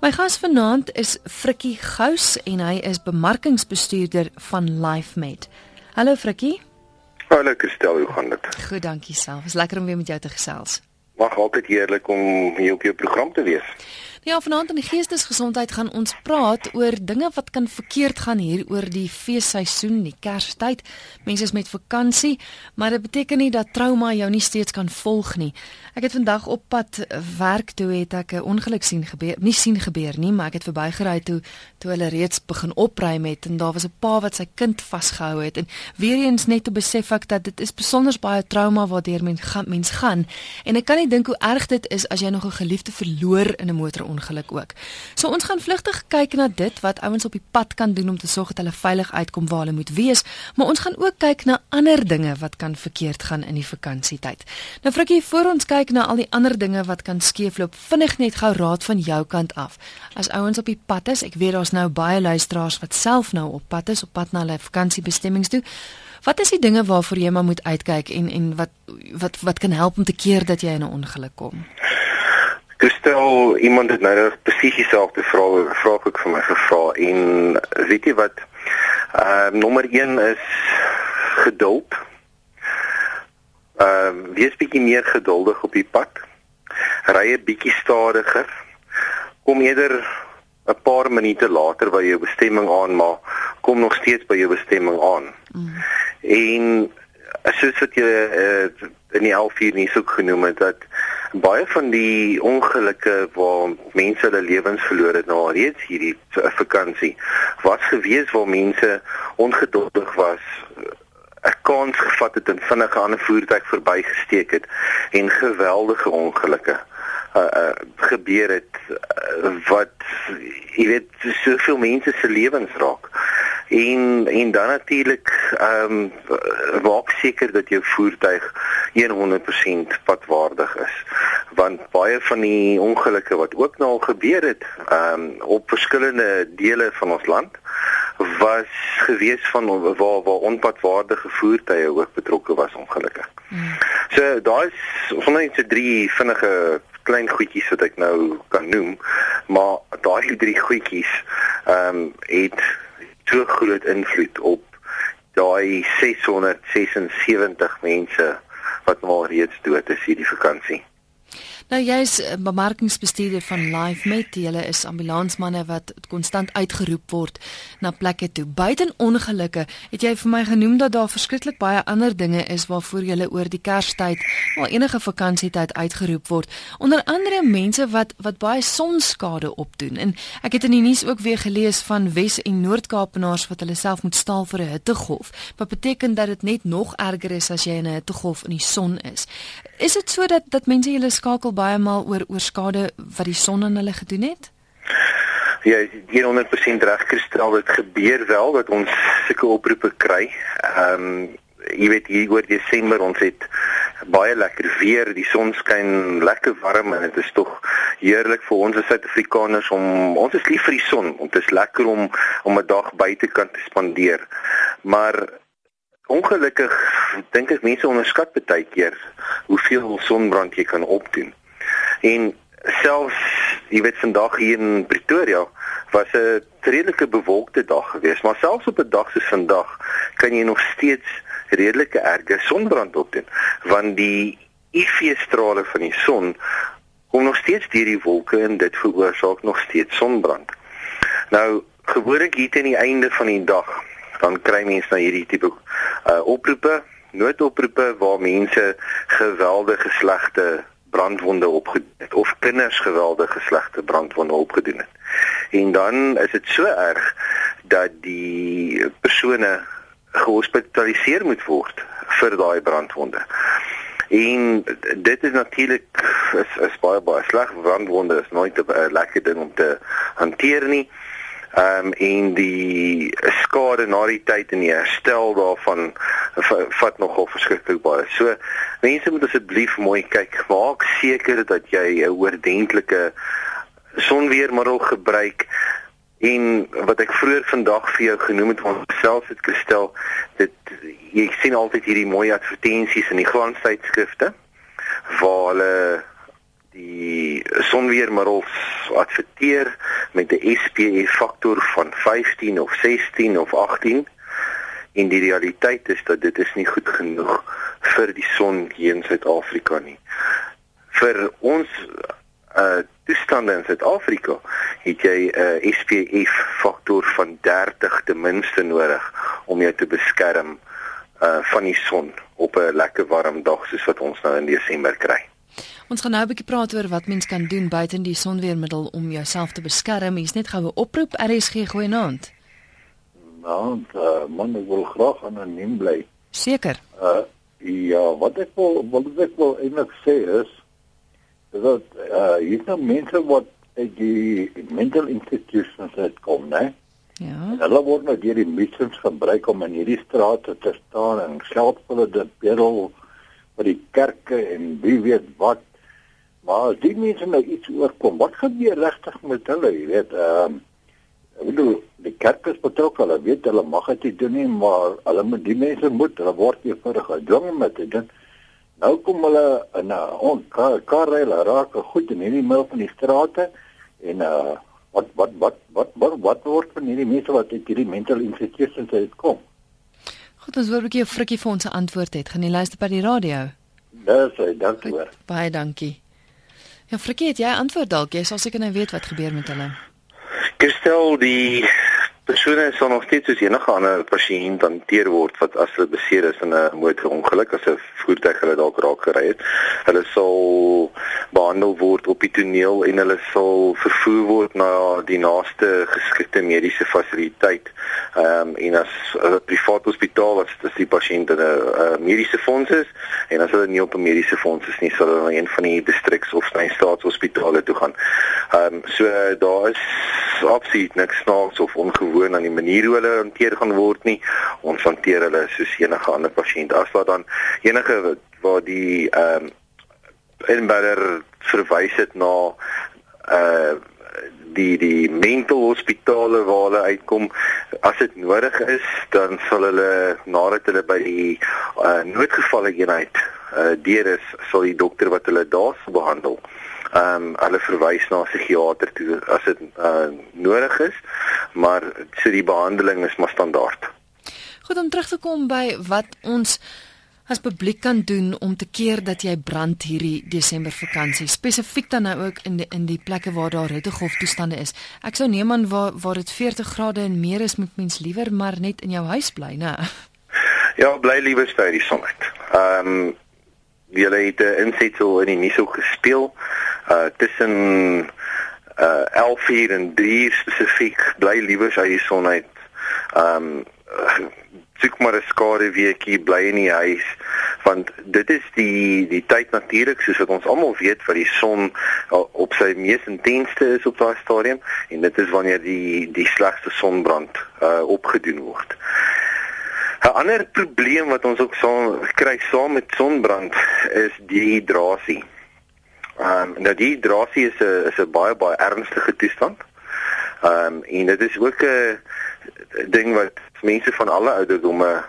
My gas vanaand is Frikkie Gous en hy is bemarkingsbestuurder van LifeMed. Hallo Frikkie. Hallo Christel, hoe gaan dit? Goed, dankie self. Is lekker om weer met jou te gesels. Mag altyd heerlik om hier op jou program te wees. Ja, vanaand in die geestesgesondheid gaan ons praat oor dinge wat kan verkeerd gaan hier oor die feesseisoen, die Kerstyd. Mense is met vakansie, maar dit beteken nie dat trauma jou nie steeds kan volg nie. Ek het vandag op pad werk toe het ek 'n ongeluk sien gebeur, nie sien gebeur nie, maar ek het verbygery toe toe hulle reeds begin opruim het en daar was 'n pa wat sy kind vasgehou het en weer eens net te besef ek dat dit is besonder baie trauma waardeur mens gaan mens gaan en ek kan nie dink hoe erg dit is as jy nog 'n geliefde verloor in 'n motorongeluk ook. So ons gaan vlugtig kyk na dit wat ouens op die pad kan doen om te sorg dat hulle veilig uitkom waar hulle moet wees, maar ons gaan ook kyk na ander dinge wat kan verkeerd gaan in die vakansietyd. Nou Frikkie, voor ons kyk na al die ander dinge wat kan skeefloop, vinnig net gou raad van jou kant af. As ouens op die pad is, ek weet daar's nou baie luisteraars wat self nou op pad is, op pad na hulle vakansiebestemmings toe. Wat is die dinge waarvoor jy maar moet uitkyk en en wat wat wat kan help om te keer dat jy in 'n ongeluk kom? Gestel iemand het nou presies dieselfde vraag vraag ek vir my gevra en weet jy wat? Ehm uh, nommer 1 is geduld Ehm uh, wees bietjie meer geduldig op die pad. Ry 'n bietjie stadiger. Kom eerder 'n paar minute later by jou bestemming aan, maar kom nog steeds by jou bestemming aan. Mm. En soos wat jy uh, in die 11 uur nie so genoem het dat baie van die ongelukke waar mense hulle lewens verloor het nou reeds hierdie vakansie was gewees waar mense ongeduldig was 'n kans gevat het en vinnig 'n ander voertuig verbygesteek het en geweldige ongelukke uh, uh gebeur het uh, wat jy weet soveel mense se lewens raak. En en dan natuurlik ehm um, maak seker dat jou voertuig 100% padwaardig is. Want baie van die ongelukke wat ook nou al gebeur het ehm um, op verskillende dele van ons land was gewees van waar waar onpadwaardige voertuie ook betrokke was ongelukkig. Hmm. So daai is ons net so drie vinnige klein goedjies wat ek nou kan noem, maar daai drie goedjies ehm um, het so groot invloed op daai 676 mense wat maar reeds dood is hierdie vakansie. Nou jy's 'n bemarkingsbestuurder van LifeMed. Julle is ambulansmanne wat konstant uitgeroep word na plekke toe. Buiten ongelukke, het jy vir my genoem dat daar verskriklik baie ander dinge is waarvoor jy oor die Kerstyd of enige vakansietyd uitgeroep word. Onder andere mense wat wat baie sonskade opdoen. En ek het in die nuus ook weer gelees van Wes- en Noord-Kaapenaars wat hulle self moet staal vir 'n hittegolf. Wat beteken dat dit net nog erger is as jy in 'n hittegolf in die son is. Is dit so dat dat mense julle skakel baie maal oor oor skade wat die son aan hulle gedoen het? Ja, 100% reg gestel dit gebeur wel dat ons sulke oproepe kry. Ehm um, jy weet hier oor Desember ons het baie lekker weer, die son skyn lekker warm en dit is tog heerlik vir ons as Suid-Afrikaners om ons is lief vir die son. Dit is lekker om om 'n dag buite kan spandeer. Maar ongelukkig dink ek mense onderskat baie keer hoeveel sonbrand jy kan opdoen. En selfs jy weet vandag hier in Pretoria was 'n redelike bewolkte dag geweest, maar selfs op 'n dag soos vandag kan jy nog steeds redelike erge sonbrand opdoen want die UV-strale van die son kom nog steeds deur die wolke en dit veroorsaak nog steeds sonbrand. Nou gewoonlik hier teen die einde van die dag dan kry mense nou hierdie tipe uh, oproepe, noodoproepe waar mense geweldige slegte brandwonde opgedoen het of kinders geweldige slegte brandwonde opgedoen het. En dan is dit so erg dat die persone gehospitaliseer moet word vir daai brandwonde. En dit is natuurlik is, is baie baie sleg brandwonde is nooit 'n lekker ding om te hanteer nie. Ehm um, en die skade na die tyd en die herstel daarvan vat nogal verskriklik baie. So mense moet asseblief mooi kyk. Maak seker dat jy 'n oordentlike sonweermiddel gebruik en wat ek vroeër vandag vir jou genoem het ons self het gestel dit jy sien altyd hierdie mooi advertensies in die glanstydskrifte waar hulle die sonweermiddels adverteer met 'n SPF faktor van 15 of 16 of 18 en die realiteit is dat dit is nie goed genoeg vir die son hier in Suid-Afrika nie. Vir ons uh toestande in Suid-Afrika het jy 'n uh, SPF faktor van 30 ten minste nodig om jou te beskerm uh van die son op 'n lekker warm dag soos wat ons nou in Desember kry. Ons gaan nou 'n bietjie praat oor wat mens kan doen buite die sonweermiddel om jouself te beskerm. Hier's net goue oproep RSG goeie naand. Nou, uh, man, ek wil graag anoniem bly. Seker. Uh ja, wat ek wil wat ek wil eintlik sê is dat uh hier's nou mense wat uit die mental institutions uitkom, né? Ja. Hulle word nou deur die missions gebruik om in hierdie strate te staan en geld vir hulle te bedel vir die kerke en wie weet wat. Maar as die mense nou iets oorkom, wat gebeur regtig met hulle, jy weet, ehm um, ek bedoel die kerke is betrokke, hulle weet hulle mag dit doen nie, maar hulle moet die mense moet, hulle word eenvoudig gedwing om dit te doen. Nou kom hulle in 'n on kar karre raak goed in hierdie middel van die strate en uh wat wat wat wat wat wat word van hierdie mense wat uit hierdie mental institutions uitkom? Goed, ons wil 'n bietjie 'n frikkie vir ons antwoord het. Gaan jy luister by die radio? Dis hy, dankie hoor. Baie dankie. Ja, frikkie, het jy antwoord dalk? Jy sal seker nou weet wat gebeur met hulle. Gestel die persone sal nog steeds soos enige ander pasiënt hanteer word wat as hulle beseer is in 'n motorongeluk as 'n voertuig hulle dalk raak gery het. Hulle sal behandel word op die toneel en hulle sal vervoer word na die naaste geskikte mediese fasiliteit. Ehm um, en as 'n privaat hospitaal as as die pasiënt 'n mediese fonds is en as hulle nie op 'n mediese fonds is nie, sal hulle na een van die distriks of sy staatshospitale toe gaan. Ehm um, so daar is absoluut niks snaaks of ongewoon aan die manier hoe hulle hanteer gaan word nie. Ons hanteer hulle soos enige ander pasiënt. As daar dan enige waar die ehm um, inbouer verwys het na uh die die mental hospitale waar hulle uitkom as dit nodig is dan sal hulle nadat hulle by die uh, noodgevalle eenheid uh, deur is sal die dokter wat hulle daar sou behandel ehm um, hulle verwys na 'n psigiater toe as dit uh, nodig is maar so die behandeling is maar standaard Goed om terug te kom by wat ons as publiek kan doen om te keer dat jy brand hierdie Desember vakansie spesifiek dan nou ook in die, in die plekke waar daar hittegolf toestande is. Ek sou neem aan waar waar dit 40 grade en meer is moet mens liewer maar net in jou huis bly, né? Ja, bly liewer by die son uit. Ehm um, jy het 'n insetsel in die nuus ook gespeel uh tussen uh 11 uur en 3 uur spesifiek bly liewer by die son uit. Ehm um, soek maar 'n skare weekie bly in die huis want dit is die die tyd natuurlik soos wat ons almal weet wat die son op sy mees intensste is op daai stadium en dit is wanneer die die slegste sonbrand uh, opgedoen word. 'n Ander probleem wat ons ook saam kry saam met sonbrand is dehydrasie. Ehm um, nou dehydrasie is 'n is 'n baie baie ernstige toestand. Ehm um, en dit is ook 'n ding wat mense van alle ouderdomme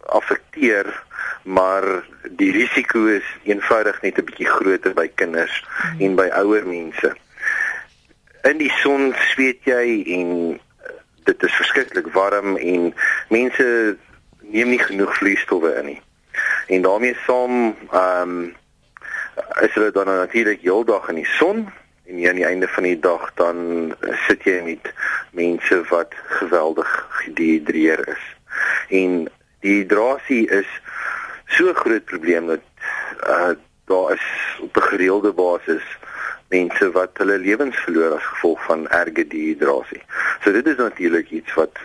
affekteer, maar die risiko is eenvoudig net 'n bietjie groter by kinders hmm. en by ouer mense. In die son sweet jy en dit is verskriklik warm en mense neem nie genoeg vloeistowwe in nie. En daarmee saam ehm um, is hulle dan natuurlik heeldag in die son en aan die einde van die dag dan sit jy met mense wat geweldig gedehidreer is. En dehydrasie is so groot probleem dat uh, daar is op 'n gereelde basis mense wat hulle lewens verloor as gevolg van erge dehydrasie. So dit is natuurlik iets wat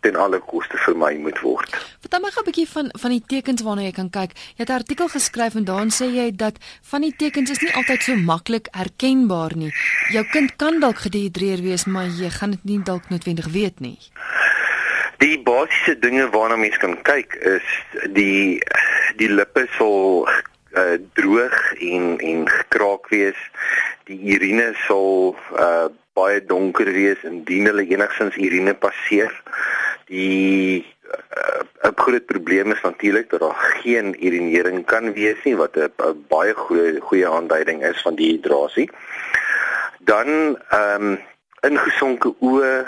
ten alle koste vermy moet word. Vertel my gou 'n bietjie van van die tekens waarna jy kan kyk. Jy het 'n artikel geskryf en daarin sê jy dat van die tekens is nie altyd so maklik herkenbaar nie. Jou kind kan dalk gedehidreer wees, maar jy gaan dit nie dalk noodwendig weet nie. Die basiese dinge waarna mens kan kyk is die die lippe sal uh, droog en en gekraak wees. Die urine sal uh, baie donker wees indien hulle enigstens urine passeer. Die uh, 'n groot probleem is natuurlik dat daar geen urinering kan wees nie wat 'n baie goeie goeie aanduiding is van dehydrasie. Dan ehm um, ingesonke oë,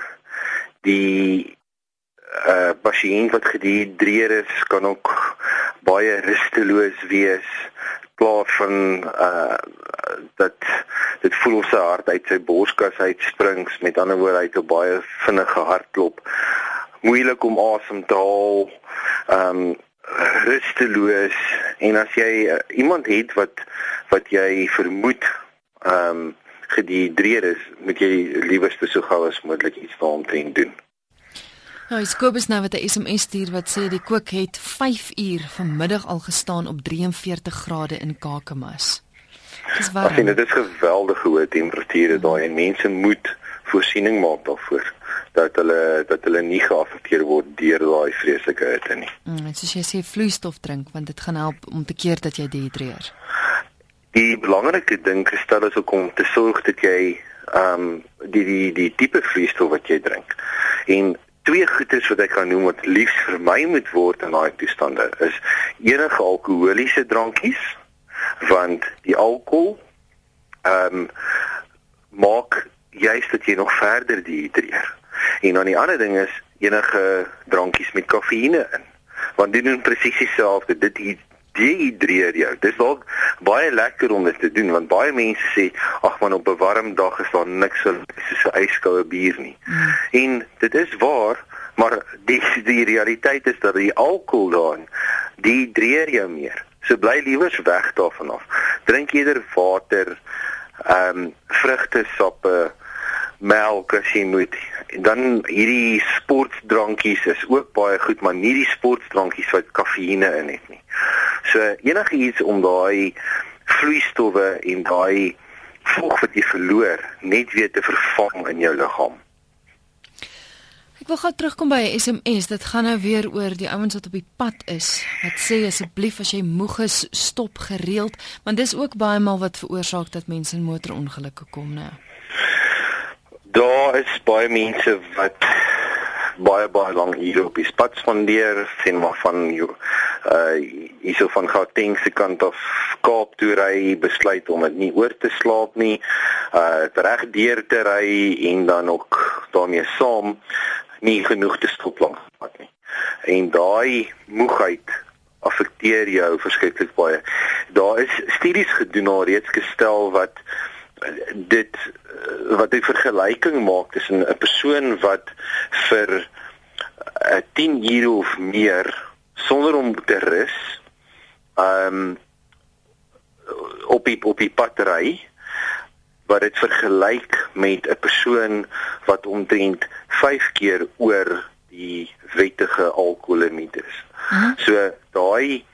die uh pasiënt wat gedihidreer is kan ook baie rusteloos wees plaas van uh dat dit voel of sy hart uit sy borskas uitspring met ander woorde hy het 'n baie vinnige hartklop. Moeilik om asem te haal um rusteloos en as jy uh, iemand het wat wat jy vermoed um gedihidreer is moet jy liewerste so gou as moontlik iets daaromtrent doen Nou, is Kobus nou wat 'n SMS stuur wat sê die kook het 5 uur vanmiddag al gestaan op 43 grade in Kakamas. Dis warm. Ek sien dit is geweldige hoë temperature daai en mense moet voorsiening maak daarvoor dat hulle dat hulle nie geaffekteer word deur daai vreeslike hitte nie. Mm, en soos jy sê vloeistof drink want dit gaan help om te keer dat jy dehydreer. Die belangrike ding gestel is om te sorg dat jy ehm um, die die die tipe vloeistof wat jy drink. En twee goedes wat ek kan noem wat liefs vermy moet word in daai toestande is enige alkoholiese drankies want die alkohol ehm um, maak juist dat jy nog verder dehydreer. En dan die ander ding is enige drankies met kafeïne in. Want dit doen presies dieselfde. Dit dehydreer jou. Dis dalk baie lekker om dit te doen want baie mense sê ag man op 'n warm dag is daar niks so soos 'n yskoue bier nie. Mm. En dit is waar, maar die die realiteit is dat die alkohol daarin dehydreer jou meer. So bly liewers weg daarvan af. Drink eerder water, ehm um, vrugtesappe, melk as jy moet. En dan hierdie sportdrankies is ook baie goed, maar nie die sportdrankies wat kafeïne in het nie. So enigiets om daai vloeistowwe en daai voeg wat jy verloor net weer te vervang in jou liggaam. Ek wil gou terugkom by 'n SMS. Dit gaan nou weer oor die ouens wat op die pad is. Wat sê asseblief as jy moeg is, stop gereeld, want dis ook baie maal wat veroorsaak dat mense in motorongelukke kom, né? Daar is baie mense wat baie baie lank hier op die pad spandeer, sien maar van jou uh hierso van Gauteng se kant af Kaap toe ry, besluit om dit nie oor te slaap nie. Uh reg deur te ry en dan ook daarmee saam nie genoeg te stop langs pad nie. En daai moegheid affekteer jou verskriklik baie. Daar is studies gedoen al reeds gestel wat dit wat 'n vergelyking maak tussen 'n persoon wat vir 'n uh, 10 ure of meer sonder om te rus um op die op die battery wat dit vergelyk met 'n persoon wat omtrent 5 keer oor die wettige alkoholemiet is. Uh -huh. So daai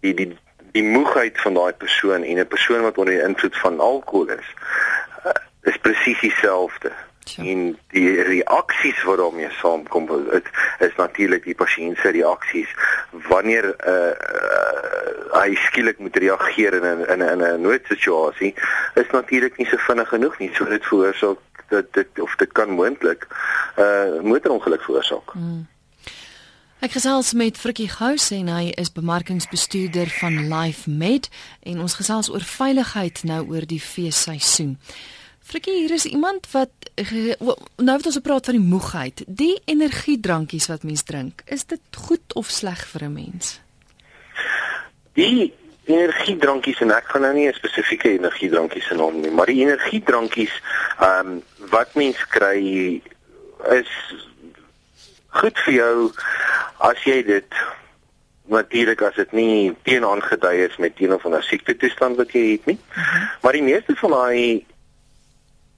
die die die moegheid van daai persoon en 'n persoon wat onder die invloed van alkohol is, uh, is presies dieselfde. Ja. En die reaksies wat daarmee saamkom, dit is natuurlik die pasiënt se reaksies wanneer uh, uh, hy skielik moet reageer in 'n in 'n in 'n noodsituasie, is natuurlik nie so vinnig genoeg nie. So dit veroorsaak dat dit of dit kan moontlik 'n uh, motorongeluk veroorsaak. Hmm. Ek gesels met Frikkie Gous en hy is bemarkingsbestuurder van Life Med en ons gesels oor veiligheid nou oor die feesseisoen. Frikkie, hier is iemand wat nou het ons gepraat van die moegheid. Die energiedrankies wat mens drink, is dit goed of sleg vir 'n mens? Die energiedrankies en ek gaan nou nie 'n spesifieke energiedrankies genoem nie, maar die energiedrankies ehm um, wat mens kry is goed vir jou as jy dit natuurlik as dit nie teenaangedui is met een of ander siekte toestand wat jy het nie. Uh mhm. -huh. Maar die meeste van daai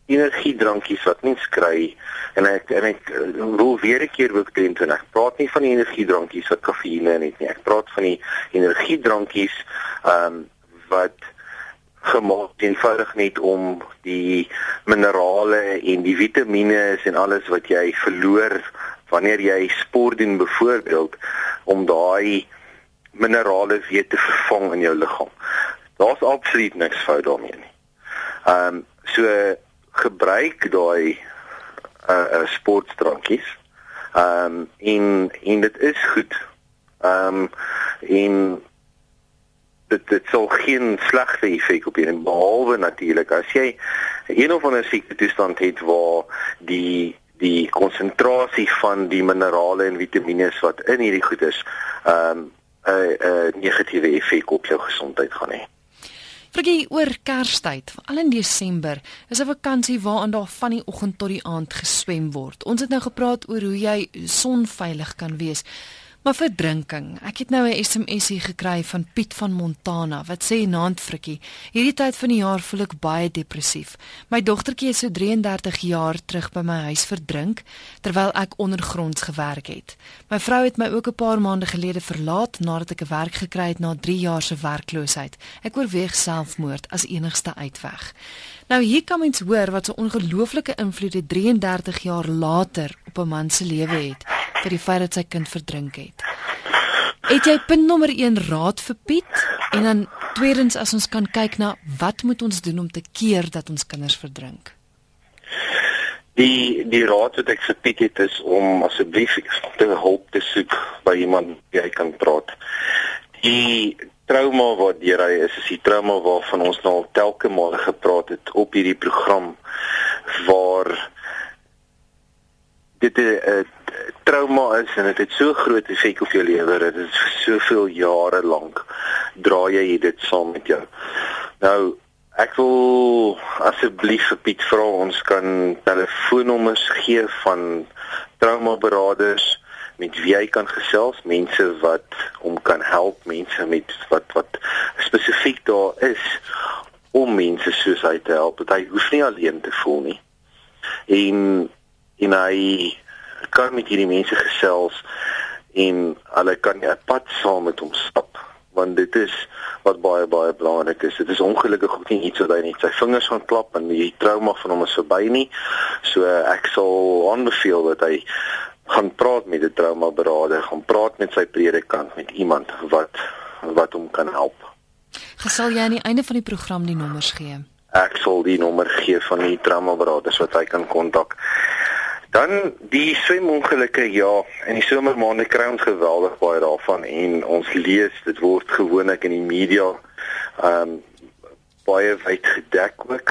energiedrankies wat mens kry en ek en ek wil weer 'n keer ook teen toe ek praat nie van die energiedrankies wat kafeïne in het nie. Ek praat van die energiedrankies ehm um, wat gemaak eenvoudig net om die minerale en die vitamiene en alles wat jy verloor wanneer jy sport doen byvoorbeeld om daai minerale weer te vervang in jou liggaam. Daar's absoluut niks fout daarmee nie. Ehm um, so gebruik daai uh, uh sportdrankies. Ehm um, en en dit is goed. Ehm um, en dit dit sal geen slegte effek op jou behalwe natuurlik as jy een of ander siekte toestand het waar die die konsentrasie van die minerale en vitamiene wat in hierdie goed is, ehm um, 'n 'n negatiewe effek op jou gesondheid gaan hê. Vergie oor Kerstyd, veral in Desember, is 'n vakansie waarin daar van die oggend tot die aand geswem word. Ons het nou gepraat oor hoe jy sonveilig kan wees. Maar vir drinking. Ek het nou 'n SMS hier gekry van Piet van Montana wat sê naand frikkie, hierdie tyd van die jaar voel ek baie depressief. My dogtertjie is so 33 jaar terug by my huis verdrink terwyl ek ondergronds gewerk het. My vrou het my ook 'n paar maande gelede verlaat nadat ek 'n werk gekry het na 3 jaar se werkloosheid. Ek oorweeg selfmoord as enigste uitweg. Nou hier kan mens hoor wat so 'n ongelooflike invloed dit 33 jaar later op 'n man se lewe het vir die feit dat sy kind verdrink het. Het jy punt nommer 1 raad vir Piet en dan tweedens as ons kan kyk na wat moet ons doen om te keer dat ons kinders verdrink? Die die raad wat ek vir Piet het is om asseblief te hulp te soek by iemand hy kan praat. Die trauma wat deur hy is, is die trauma waarvan ons nou al telke male gepraat het op hierdie program waar dit 'n trauma is en dit het so groot effek op jou lewe dat dit vir soveel jare lank dra jy dit saam met jou. Nou ek wil asseblief vir Piet vra ons kan telefoonnommers gee van trauma beraders met wie hy kan gesels, mense wat hom kan help, mense met wat wat spesifiek daar is om mense soos hy te help. Dat hy hoef nie alleen te voel nie. En en hy kan met hierdie mense gesels en hulle kan 'n pad saam met hom stap want dit is wat baie baie belangrik is. Dit is ongelukkig ook nie iets wat hy net sy vingers van klap en die trauma van hom is verby nie. So ek sal aanbeveel dat hy gaan praat met 'n trauma beraader, gaan praat met sy predikant, met iemand wat wat hom kan help. Gesal jy aan die einde van die program die nommers gee? Ek sal die nommer gee van die trauma beraders wat hy kan kontak. Dan die swemongelukke ja, in die somermaande kry ons geweldig baie daarvan en ons lees dit word gewoonlik in die media ehm um, baie wyd gedek ook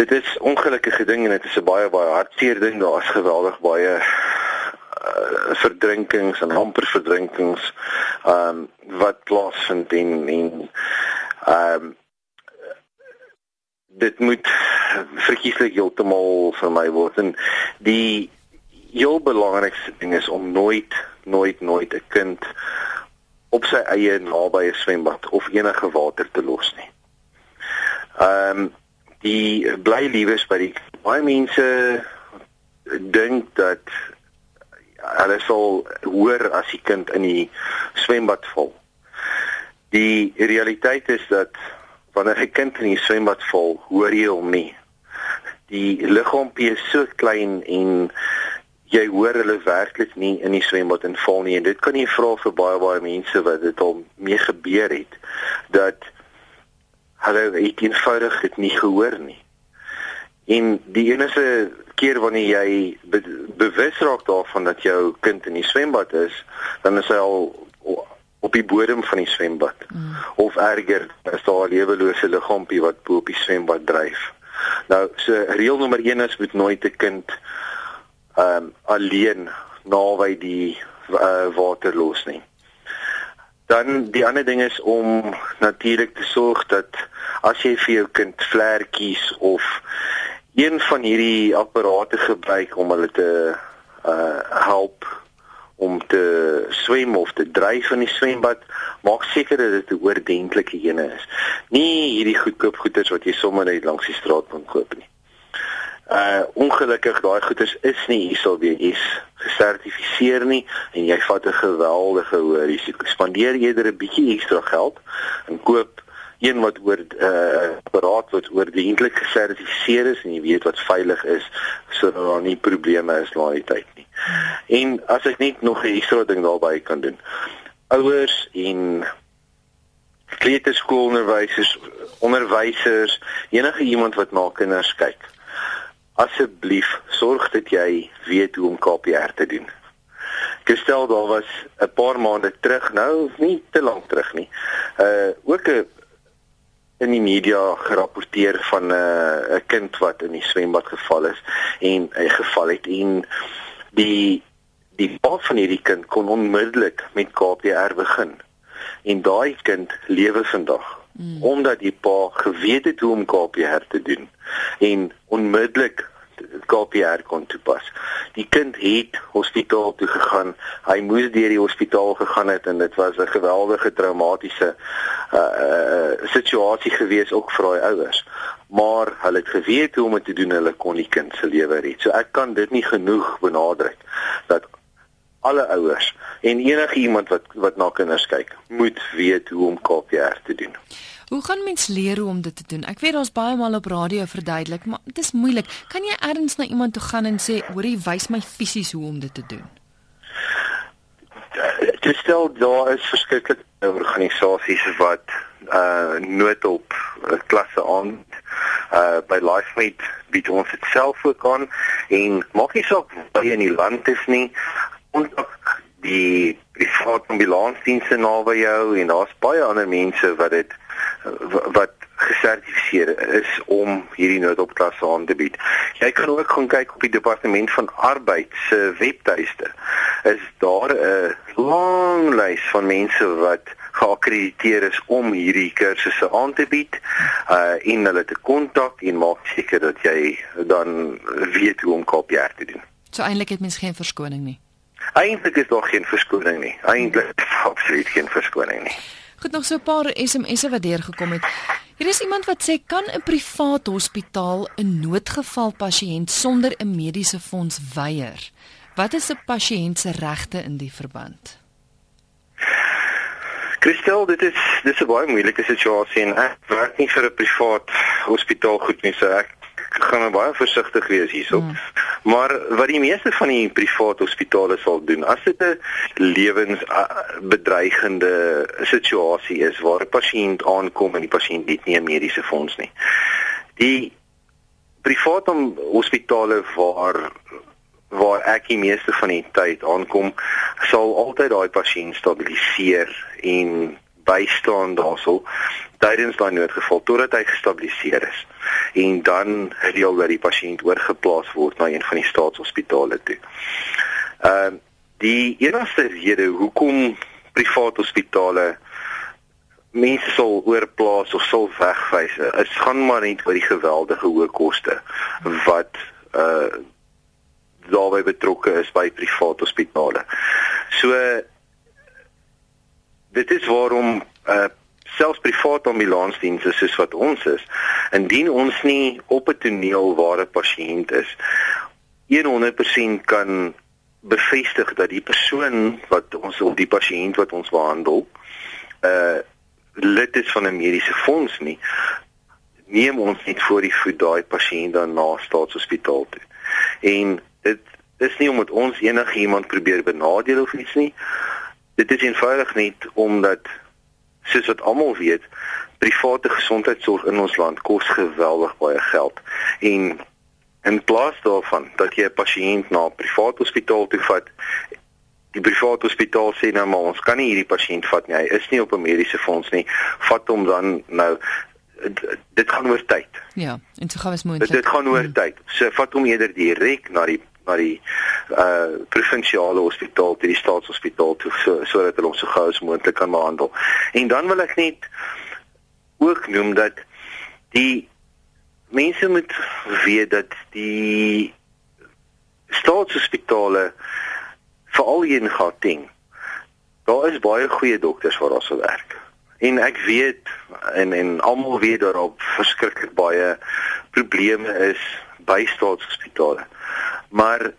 dit is ongelukkige ding en dit is 'n baie baie hartseer ding daar is geweldig baie uh, verdrinkings en amper verdrinkings ehm um, wat plaasvind en en ehm um, dit moet verkieslik heeltemal vir my word en die heel belangrikste ding is om nooit nooit nooit 'n kind op sy eie naby 'n swembad of enige water te los nie. Ehm um, die bly liewes by die baie mense dink dat hulle sal hoor as die kind in die swembad val. Die realiteit is dat wanneer 'n kind in die swembad val, hoor jy hom nie. Die liggaampie is so klein en jy hoor hulle werklik nie in die swembad en val nie en dit kan jy vra vir baie baie mense wat dit al mee gebeur het dat hulle het eenvoudig dit nie gehoor nie. En die enigste keer wanneer jy be bewus raak daarvan dat jou kind in die swembad is, dan is hy al op die bodem van die swembad. Mm. Of erger, is daar 'n lewelose liggaampie wat bo op die swembad dryf. Nou, so reël nommer 1 is moet nooit 'n kind ehm um, alleen naby die uh, water los nie. Dan die ander ding is om natuurlik te sorg dat as jy vir jou kind vlekkies of een van hierdie apparate gebruik om hulle te uh help om te swem of te dryf in die swembad, maak seker dat dit 'n oordentlike ene is. Nie hierdie goedkoop goeders wat jy sommer net langs die straat kan koop nie. Uh ongelukkig daai goeders is nie hiersal wees gesertifiseer nie en jy vat 'n geweldige hoë risiko. Spandeer eerder 'n bietjie ekstra geld en koop een wat oor uh, apparaat wat oordentlik gesertifiseer is en jy weet wat veilig is sodat daar nie probleme is na die tyd nie. En as ek net nog 'n ekstra ding daarby kan doen. Ouers en kleuterskoolonderwysers, onderwysers, enige iemand wat na kinders kyk asseblief sorg dat jy weet hoe om KPR te doen. Gestel daar was 'n paar maande terug, nou nie te lank terug nie, uh ook 'n in die media gerapporteer van 'n uh, 'n kind wat in die swembad geval is en hy geval het en die die pa van hierdie kind kon onmiddellik met KPR begin. En daai kind lewe vandag mm. omdat die pa geweet het hoe om KPR te doen en onmiddellik KPR kon toepas. Die kind het hospitaal toe gegaan. Hy moes deur die hospitaal gegaan het en dit was 'n geweldige traumatiese uh, uh situasie gewees ook vir daai ouers. Maar hulle het geweet hoe om dit te doen. Hulle kon die kind se lewe red. So ek kan dit nie genoeg benadruk dat alle ouers en enige iemand wat wat na kinders kyk, moet weet hoe om KPR te doen. Hoe gaan mens leer hoe om dit te doen? Ek weet daar's baie maal op radio verduidelik, maar dit is moeilik. Kan jy erns na iemand toe gaan en sê, "Hoorie, wys my fisies hoe om dit te doen?" Dit stel daar is verskeie organisasies wat uh noodhulp uh, klasse aan uh by LifeMate bied ons dit self ook aan en maak nie saak waar jy in die land is nie kontak die private ambulansdienste naby jou en daar's baie ander mense wat dit wat gesertifiseer is om hierdie noodopklasse aan te bied. Jy kan ook gaan kyk op die departement van arbeid se webtuiste. Is daar 'n lang lys van mense wat geakkrediteer is om hierdie kursusse aan te bied uh en hulle te kontak en maak seker dat jy dan weet hoe om KPR te doen. So eintlik het mens geen verskoning nie. Eintlik is daar geen verskoning nie. Eintlik absoluut geen verskoning nie. Goed nog so 'n paar SMS'e wat deurgekom het. Hier is iemand wat sê kan 'n privaat hospitaal 'n noodgeval pasiënt sonder 'n mediese fonds weier? Wat is 'n pasiënt se regte in die verband? Christel, dit is dis 'n baie moeilike situasie en ek werk nie vir 'n privaat hospitaal goed nie, so ek gaan baie versigtig wees hierso. Mm. Maar wat die meeste van die private hospitale sal doen, as dit 'n lewensbedreigende situasie is waar 'n pasiënt aankom en die pasiënt het nie 'n mediese fonds nie. Die private hospitale waar waar ek die meeste van die tyd aankom, sal altyd daai pasiënt stabiliseer en bystaan daarso tydens daai noodgeval totdat hy gestabiliseer is en dan reël dat die pasiënt oorgeplaas word na een van die staatshospitale toe. Ehm uh, die enigste rede hoekom private hospitale mense sal oorplaas of sal wegwys is gaan maar net oor die geweldige hoë koste wat uh daarbey betrokke is by private hospitale. So dit is waarom uh selfs private ambulansdienste soos wat ons is, indien ons nie op 'n toneel waar 'n pasiënt is 100% kan bevestig dat die persoon wat ons of die pasiënt wat ons behandel uh lid is van 'n mediese fonds nie neem ons net voor die voet daai pasiënt dan na staatshospitaal toe. En dit is nie omdat ons enigiemand probeer benadeel of iets nie. Dit is eenvoudig net omdat soos wat almal weet, private gesondheidsorg in ons land kos geweldig baie geld. En in plaas daarvan dat jy 'n pasiënt na 'n private hospitaal toe vat, die private hospitaal sê nou maar ons kan nie hierdie pasiënt vat nie. Hy is nie op 'n mediese fonds nie. Vat hom dan nou dit gaan oor tyd. Ja, en so gaan ons moontlik. Dit, dit gaan oor hmm. tyd. So vat hom eerder direk na die na die uh provinsiale hospitaal, die staatshospitaal toe so sodat hulle ons so gou as moontlik kan behandel. En dan wil ek net ook noem dat die mense moet weet dat die staatshospitale veral hier in Gauteng daar is baie goeie dokters wat daar sou werk. En ek weet en en almal weet dat daar verskriklik baie probleme is by staatshospitale. Maar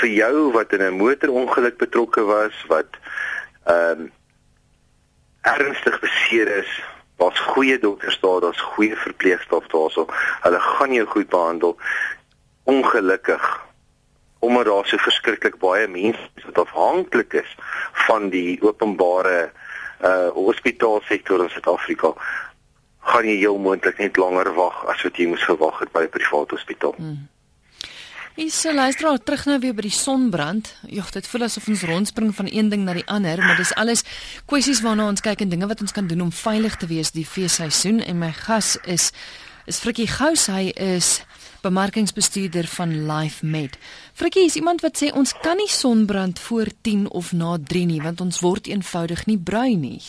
vir jou wat in 'n motorongeluk betrokke was, wat ehm um, ernstig beseer is, daar's goeie dokters daar, daar's goeie verpleegsters daarso. Hulle gaan jou goed behandel. Ongelukkig omdat daar so verskriklik baie mense wat afhanklik is van die openbare uh hospitaalsektor in Suid-Afrika gaan jy heel moontlik net langer wag as wat jy moes gewag het by 'n privaat hospitaal. Hmm. Is se luister al terug nou weer by die sonbrand. Jogg, dit voel asof ons rondspring van een ding na die ander, maar dis alles kwessies waarna ons kyk en dinge wat ons kan doen om veilig te wees die feesseisoen en my gas is is Frikkie Gous, hy is bemarkingsbestuurder van Life Med. Frikkie is iemand wat sê ons kan nie sonbrand voor 10 of na 3 nie want ons word eenvoudig nie bruin nie.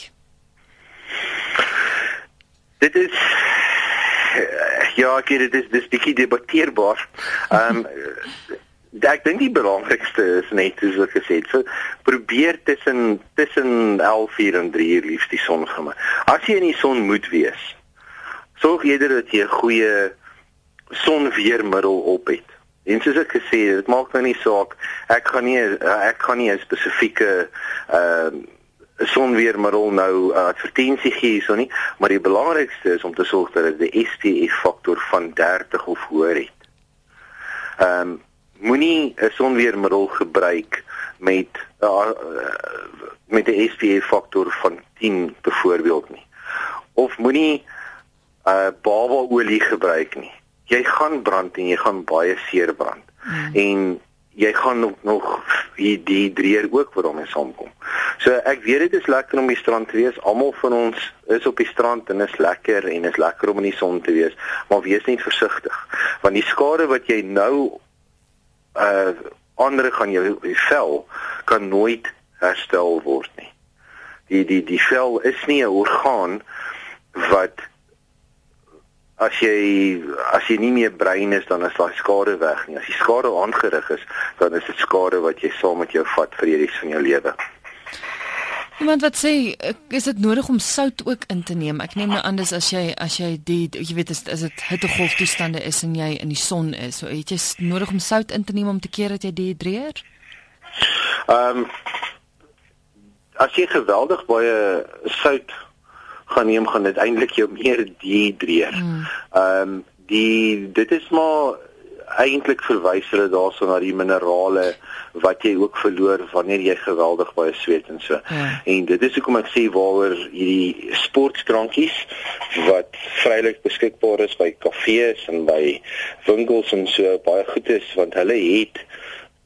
Dit is ja, ek weet dit is dis bietjie debatteerbaar. Ehm um, ek dink die belangrikste is net soos ek gesê het, so probeer tussen tussen 11:00 en 3:00 liefs die son gemaak. As jy in die son moet wees, sorg eerder dat jy 'n goeie sonweermiddel op het. En soos ek gesê het, dit maak nou nie saak ek gaan nie ek gaan nie 'n spesifieke ehm uh, sonweermiddel nou uh, advertensie gee hierso nie, maar die belangrikste is om te sorg dat dit 'n SPF faktor van 30 of hoër het. Ehm um, moenie 'n sonweermiddel gebruik met uh, met 'n SPF faktor van 10 byvoorbeeld nie. Of moenie uh babaolie gebruik nie. Jy gaan brand en jy gaan baie seer brand. Mm. En jy gaan nog nog hier die dreer ook wat daarmee saamkom. So ek weet dit is lekker om die strand te wees. Almal van ons is op die strand en is lekker en is lekker om in die son te wees, maar wees net versigtig want die skade wat jy nou uh ander gaan jou vel kan nooit herstel word nie. Die die die vel is nie 'n orgaan wat as jy as jy nie meer brein is dan is daai skade weg nie. As die skade aangerig is, dan is dit skade wat jy saam met jou vat vir die res van jou lewe. Iemand wat sê is dit nodig om sout ook in te neem? Ek neem nou aan dis as jy as jy die jy weet as as dit hittegolf toestande is en jy in die son is, so het jy nodig om sout in te neem om te keer dat jy dehydreer? Ehm um, as jy geweldig baie sout gaan neem gaan dit eintlik jou meer dehydreer. Hmm. Ehm um, die dit is maar eintlik verwys hulle daarso na die minerale wat jy ook verloor wanneer jy geweldig baie sweet en so. Ja. En dit is hoekom ek sê waaroor hierdie sportdrankies wat vrylik beskikbaar is by kafees en by winkels en so baie goed is want hulle het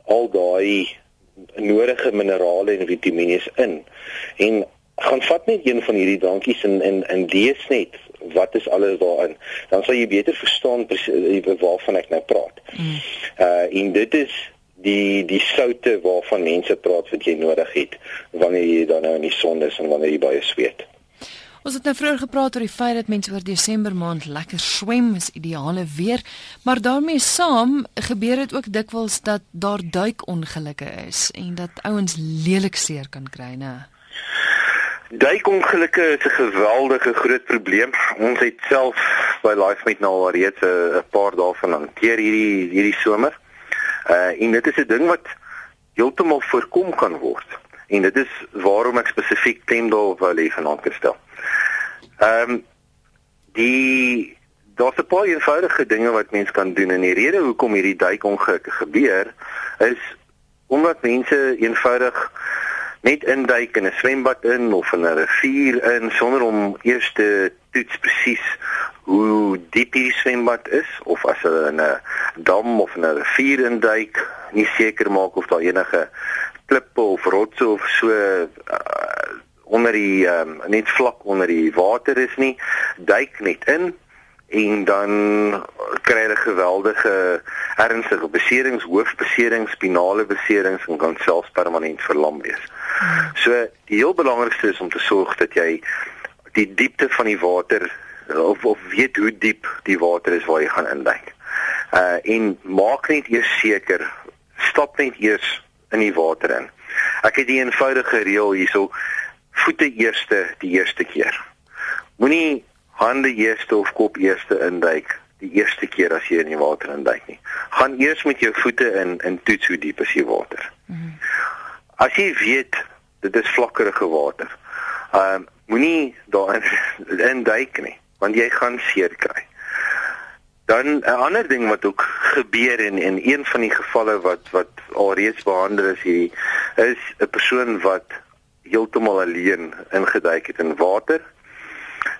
al daai nodige minerale en vitamiene in. En gaan vat net een van hierdie dankies en en en lees net wat is alles daarin dan sal jy beter verstaan eh, waarvan ek nou praat. Mm. Uh en dit is die die soute waarvan mense praat wat jy nodig het wanneer jy dan nou in die son is en wanneer jy baie sweet. Ons het nou vroeër gepraat oor die feit dat mense oor Desember maand lekker swem, is ideale weer, maar daarmee saam gebeur dit ook dikwels dat daar duikongelukke is en dat ouens lelik seer kan kry, né? Duikongelukke is 'n geweldige groot probleem. Ons het self by LifeMate nou al reeds 'n paar dae van hanteer hierdie hierdie somer. Uh en dit is 'n ding wat heeltemal voorkom kan word. En dit is waarom ek spesifiek daarop wil hê vanaand te stel. Ehm um, die daar's 'n paar eenvoudige dinge wat mens kan doen en die rede hoekom hierdie duikongelukke gebeur is omdat mense eenvoudig net induik in 'n swembad in of in 'n rivier in sonder om eers te toets presies hoe diep die swembad is of as hulle in 'n dam of in 'n rivier induik, nie seker maak of daar enige klippe of rotse of so uh, onder die um, net vlak onder die water is nie, duik net in en dan kry hulle geweldige ernstige beserings, hoofbeserings, spinale beserings en kan selfs permanent verlam wees. So die heel belangrikste is om te sorg dat jy die diepte van die water of of weet hoe diep die water is waar jy gaan induik. Uh en maak net eers seker stap net eers in die water in. Ek het die eenvoudige reël hierso voete eerste die eerste keer. Moenie hande eerste of kop eerste induik die eerste keer as jy in die water induik nie. Gaan eers met jou voete in in toets hoe diep is die water. Mm -hmm. As jy weet dit is vlakkerige water. Ehm uh, moenie daarin in duik nie, want jy gaan seer kry. Dan 'n ander ding wat ook gebeur in in een van die gevalle wat wat alreeds behandel is hier is 'n persoon wat heeltemal alleen ingeduik het in water.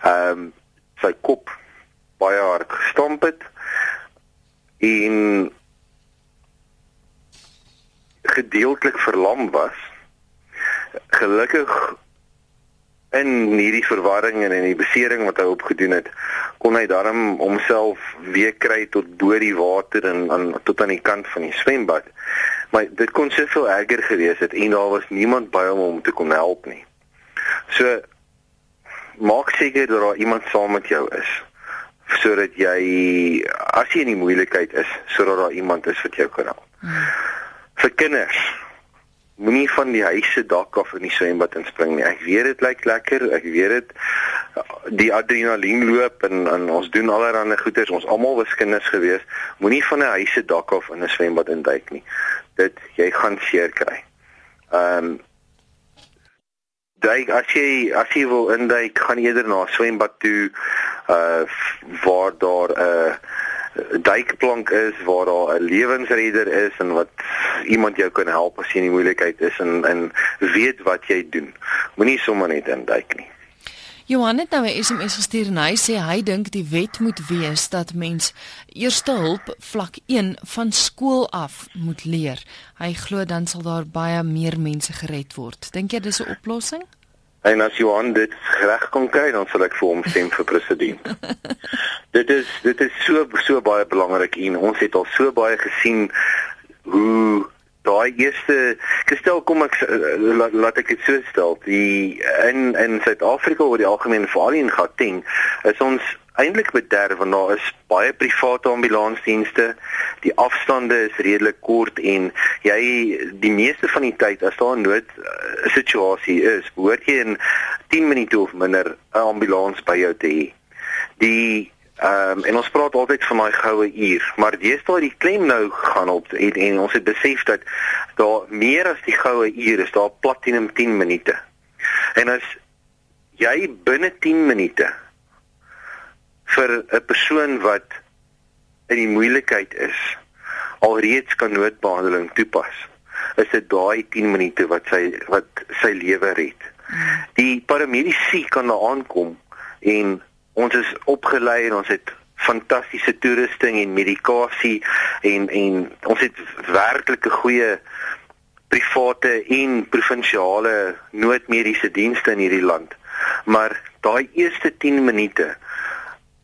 Ehm um, sy kop baie hard gestamp het en gedeeltelik verlam was. Gelukkig in hierdie verwarring en in die besering wat hy opgedoen het, kon hy daarom homself weer kry tot bo die water en aan tot aan die kant van die swembad. Maar dit kon soveel erger gewees het en daar was niemand by hom om te kom help nie. So maak seker dat daar iemand saam met jou is sodat jy as jy in die moeilikheid is, sodat daar iemand is wat jou kan help. Hmm. Vir kinders moenie van die huis se dak af in die swembad inspring nie. Ek weet dit lyk lekker, ek weet dit die adrenalien loop en, en ons doen allerlei goeders. Ons almal was kinders gewees. Moenie van 'n huis se dak af in 'n swembad induik nie. Dit jy gaan seer kry. Ehm um, Daai as jy as jy wil induik, gaan eerder na 'n swembad toe uh waar daar 'n uh, duikplank is waar daar 'n lewensredder is en wat iemand jou kan help as jy in die moeilikheid is en en weet wat jy doen. Moenie sommer net induik nie. Johan het nou 'n SMS gestuur en hy sê hy dink die wet moet wees dat mens eerste hulp vlak 1 van skool af moet leer. Hy glo dan sal daar baie meer mense gered word. Dink jy dis 'n oplossing? En as Johan dit reg kon kry, dan sal ek vir hom stem vir president. dit is dit is so so baie belangrik en ons het al so baie gesien hoe daai eerste gestel kom ek laat, laat ek dit so stel die in in Suid-Afrika oor die algemeen veral in Gauteng is ons eintlik bederf want daar is baie private ambulansdienste. Die afstande is redelik kort en jy die meeste van die tyd as daar 'n nood uh, situasie is, behoort jy in 10 minute of minder 'n ambulans by jou te hê. Die ehm um, en ons praat altyd van daai goue uur, maar deesdae die klem nou gaan op en, en ons het besef dat daar meer as die goue uur is, daar platinum 10 minute. En as jy binne 10 minute vir 'n persoon wat in die moeilikheid is alreeds kan noodbehandeling toepas is dit daai 10 minute wat sy wat sy lewe red. Die paramedisy kan daar aankom en ons is opgelei en ons het fantastiese toerusting en medikasie en en ons het werklike goeie private en provinsiale noodmediese dienste in hierdie land. Maar daai eerste 10 minute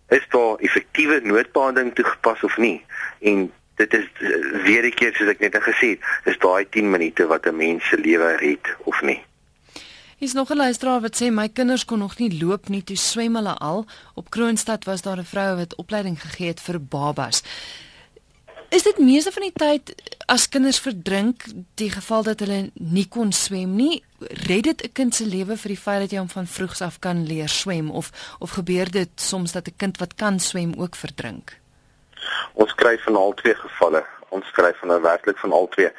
is daar effektiewe noodbehandeling toegepas of nie? En dit is weer 'n keer soos ek net gesê het is daai 10 minute wat 'n mens se lewe red of nie. Is nog 'n luisteraar wat sê my kinders kon nog nie loop nie toe swem hulle al. Op Kroonstad was daar 'n vrou wat opleiding gegee het vir babas Is dit meeste van die tyd as kinders verdrink, die geval dat hulle nie kon swem nie, red dit 'n kind se lewe vir die feit dat jy hom van vroegs af kan leer swem of of gebeur dit soms dat 'n kind wat kan swem ook verdrink? Ons kry van al twee gevalle. Ons kry van nou werklik van al twee.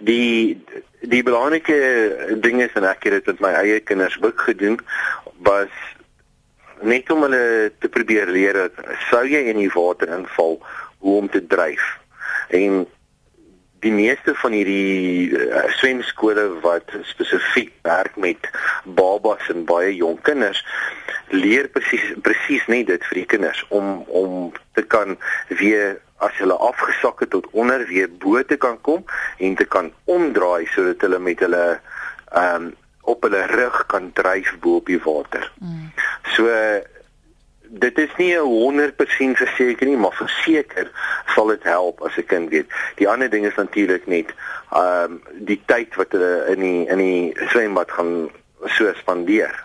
Die die belangrike ding is en ek het dit met my eie kinders ook gedoen was net om hulle te probeer leer dat sou jy in die water inval hoe om te dryf en die meeste van hierdie uh, swemskole wat spesifiek werk met babas en baie jong kinders leer presies presies net dit vir die kinders om om te kan weer as hulle afgesak het tot onder weer bo te kan kom en te kan omdraai sodat hulle met hulle ehm um, op hulle rug kan dryf bo op die water. Mm. So dit is nie 'n 100% verseker nie, maar verseker sal dit help as 'n kind weet. Die ander ding is natuurlik net ehm um, die tyd wat hulle in die in die swembad gaan so spandeer.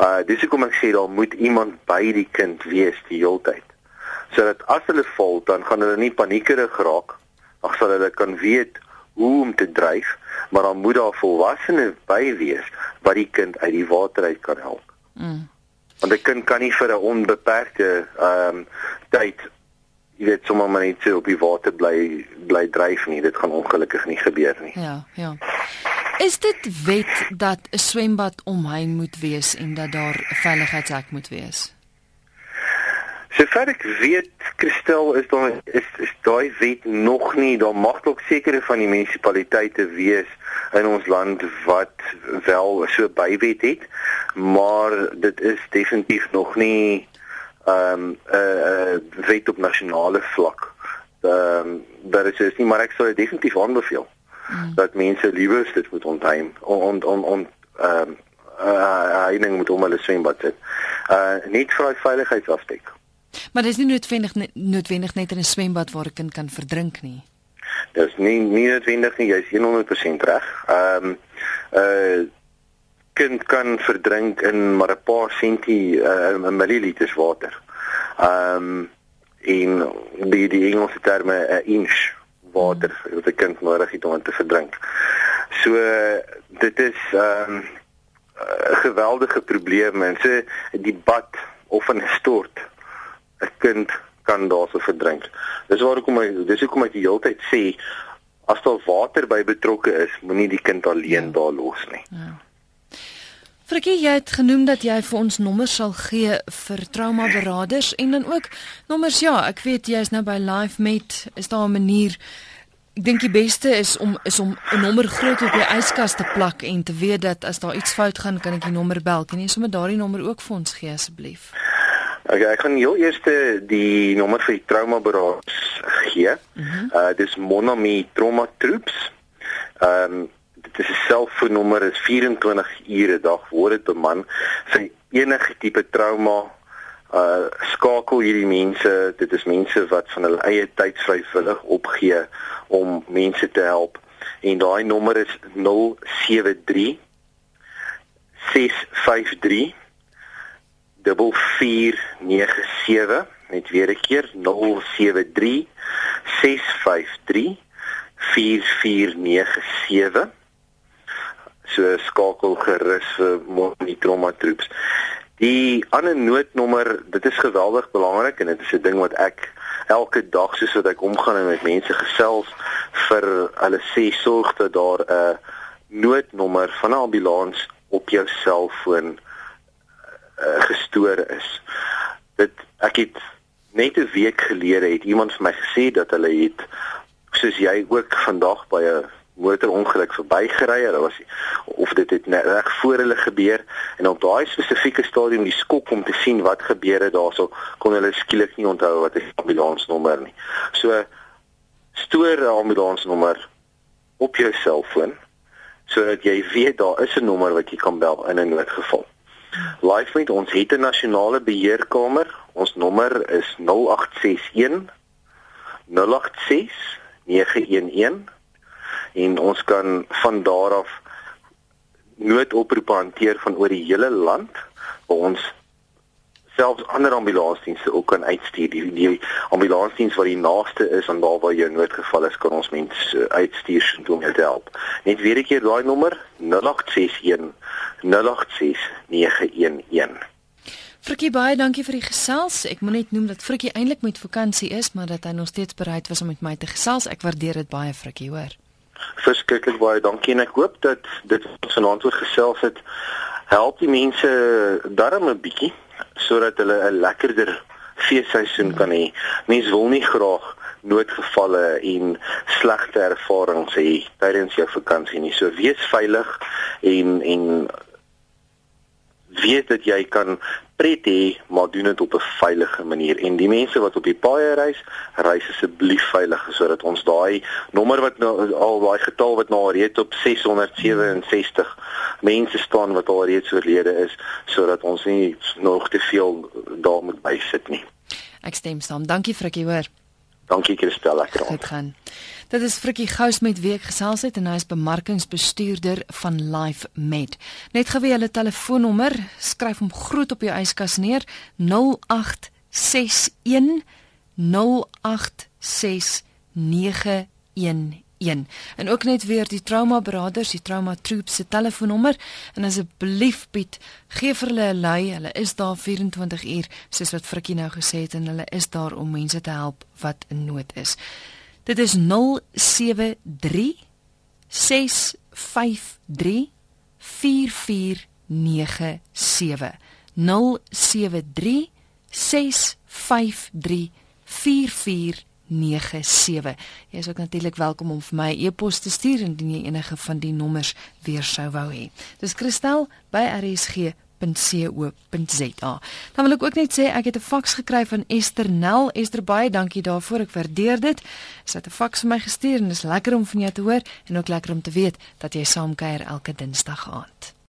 Uh dis hoekom ek sê daar moet iemand by die kind wees die hele tyd. Sodat as hulle val, dan gaan hulle nie paniekerig raak. Ag sal hulle kan weet hoe om te dryf, maar dan moet daar volwassenes by wees wat die kind uit die water uit kan help. Mm want 'n kind kan nie vir 'n onbeperkte ehm um, tyd jy weet sommer maar net so op die water bly bly dryf nie. Dit gaan ongelukkig nie gebeur nie. Ja ja. Is dit wet dat 'n swembad omheen moet wees en dat daar 'n veiligheidshek moet wees Sover ek weet, Christel, is daar is, is daai wet nog nie. Daar mag dalk sekere van die munisipaliteite wees in ons land wat wel so bywet het, maar dit is definitief nog nie ehm um, 'n uh, uh, wet op nasionale vlak. Ehm um, daar is is nie, maar ek sou dit definitief aanbeveel. mm. dat mense liewers dit moet ontheim on on on ehm um, uh, heining moet om hulle swembad sit. Uh net vir daai veiligheidsaspek. Maar dis nie noodwendig noodwendig net in 'n swembad waar 'n kind kan verdrink nie. Dis nie nie noodwendig nie, jy's 100% reg. Ehm um, uh kind kan verdrink in maar 'n paar sentie uh, milliliters water. Ehm um, in die die Engelse terme 'n uh, inch water wat 'n kind nodig het om te verdrink. So dit is ehm um, 'n geweldige probleem en so die bad of 'n stort 'n kind kan daarso verdrink. Dis waarom ek dis hoekom ek die hele tyd sê as daar water by betrokke is, moenie die kind alleen ja. daar los nie. Ja. Frikkie, jy het genoem dat jy vir ons nommers sal gee vir trauma beraders en dan ook nommers ja, ek weet jy is nou by LifeMed, is daar 'n manier Ek dink die beste is om is om 'n nommer groot op jou yskas te plak en te weet dat as daar iets fout gaan, kan ek die nommer bel. Kan jy sommer daardie nommer ook vir ons gee asseblief? Okay, ek gaan heel eers die nommer vir die trauma beraders gee. Mm -hmm. Uh dis Monami Trauma Troops. Ehm um, dit is 'n selfoonnommer is 24 ure 'n dag word dit beman vir enige tipe trauma uh skakel hierdie mense dit is mense wat van hulle eie tyd vrywillig opgee om mense te help en daai nommer is 073 653 4497 net weer 'n keer 073 653 4497 so skakel gerus vir monitoroma troops Die ander noodnommer, dit is geweldig belangrik en dit is 'n ding wat ek elke dag soos wat ek omgaan en met mense gesels vir hulle sê sorg dat daar 'n noodnommer van 'n ambulans op jou selfoon uh, gestoor is. Dit ek het net 'n week gelede het iemand vir my gesê dat hulle het soos jy ook vandag by 'n motorongeluk verbygery. Hulle was of dit het reg voor hulle gebeur en op daai spesifieke stadium die skok om te sien wat gebeur het daarso kon hulle skielik nie onthou wat 'n ambulansnommer nie. So stoor 'n ambulansnommer op jou selfoon sodat jy weet daar is 'n nommer wat jy kan bel in 'n noodgeval. LifeMate ons het 'n nasionale beheerkamer. Ons nommer is 0861 086 911 en ons kan van daar af noodoproepe hanteer van oor die hele land waar ons selfs ander ambulansdienste ook kan uitstuur. Die, die ambulansdiens wat die naaste is aan daar waar jou noodgeval is kan ons mense uitstuur om jou te help. Net weer 'n keer daai nommer 0861 086 911 Frikkie baie dankie vir die gesels. Ek moet net noem dat Frikkie eintlik met vakansie is, maar dat hy nog steeds bereid was om met my te gesels. Ek waardeer dit baie, Frikkie, hoor. Verskriklik baie dankie en ek hoop dat dit ons vanaand oor gesels het help die mense darm 'n bietjie sodat hulle 'n lekkerder feesseisoen kan hê. Mense wil nie graag noodgevalle en slegte ervarings hê tydens jou vakansie nie. So wees veilig en en weet dat jy kan pret hê, maar doen dit op 'n veilige manier. En die mense wat op die paaie reis, reis asseblief veilig sodat ons daai nommer wat nou al daai getal wat nou reeds op 667 mense staan wat al reeds oorlede is, sodat ons nie nog te veel daar moet bysit nie. Ek stem saam. Dankie Frikkie, hoor. Dankie Christel, lekker aan. Dit gaan. Dit is Frikkie Gous met wie ek gesels het en hy is bemarkingsbestuurder van Life Med. Net geweet hulle telefoonnommer, skryf hom groot op jou yskas neer 0861 086911 1 en ook net weer die trauma beraders die trauma troops se telefoonnommer. En asseblief Piet gee vir hulle 'n lui hulle is daar 24 uur soos wat Frikkie nou gesê het en hulle is daar om mense te help wat in nood is. Dit is 073 653 4497 073 653 4497 0765366961. Jy is ook natuurlik welkom om vir my 'n e e-pos te stuur indien jy enige van die nommers weer sou wou hê. Dis Christel by rsg rsg.co.za. Dan wil ek ook net sê ek het 'n faks gekry van Esther Nel. Esther baie dankie daarvoor. Ek waardeer dit. Sy het 'n faks vir my gestuur en dit is lekker om van jou te hoor en ook lekker om te weet dat jy saamkuier elke Dinsdag aand.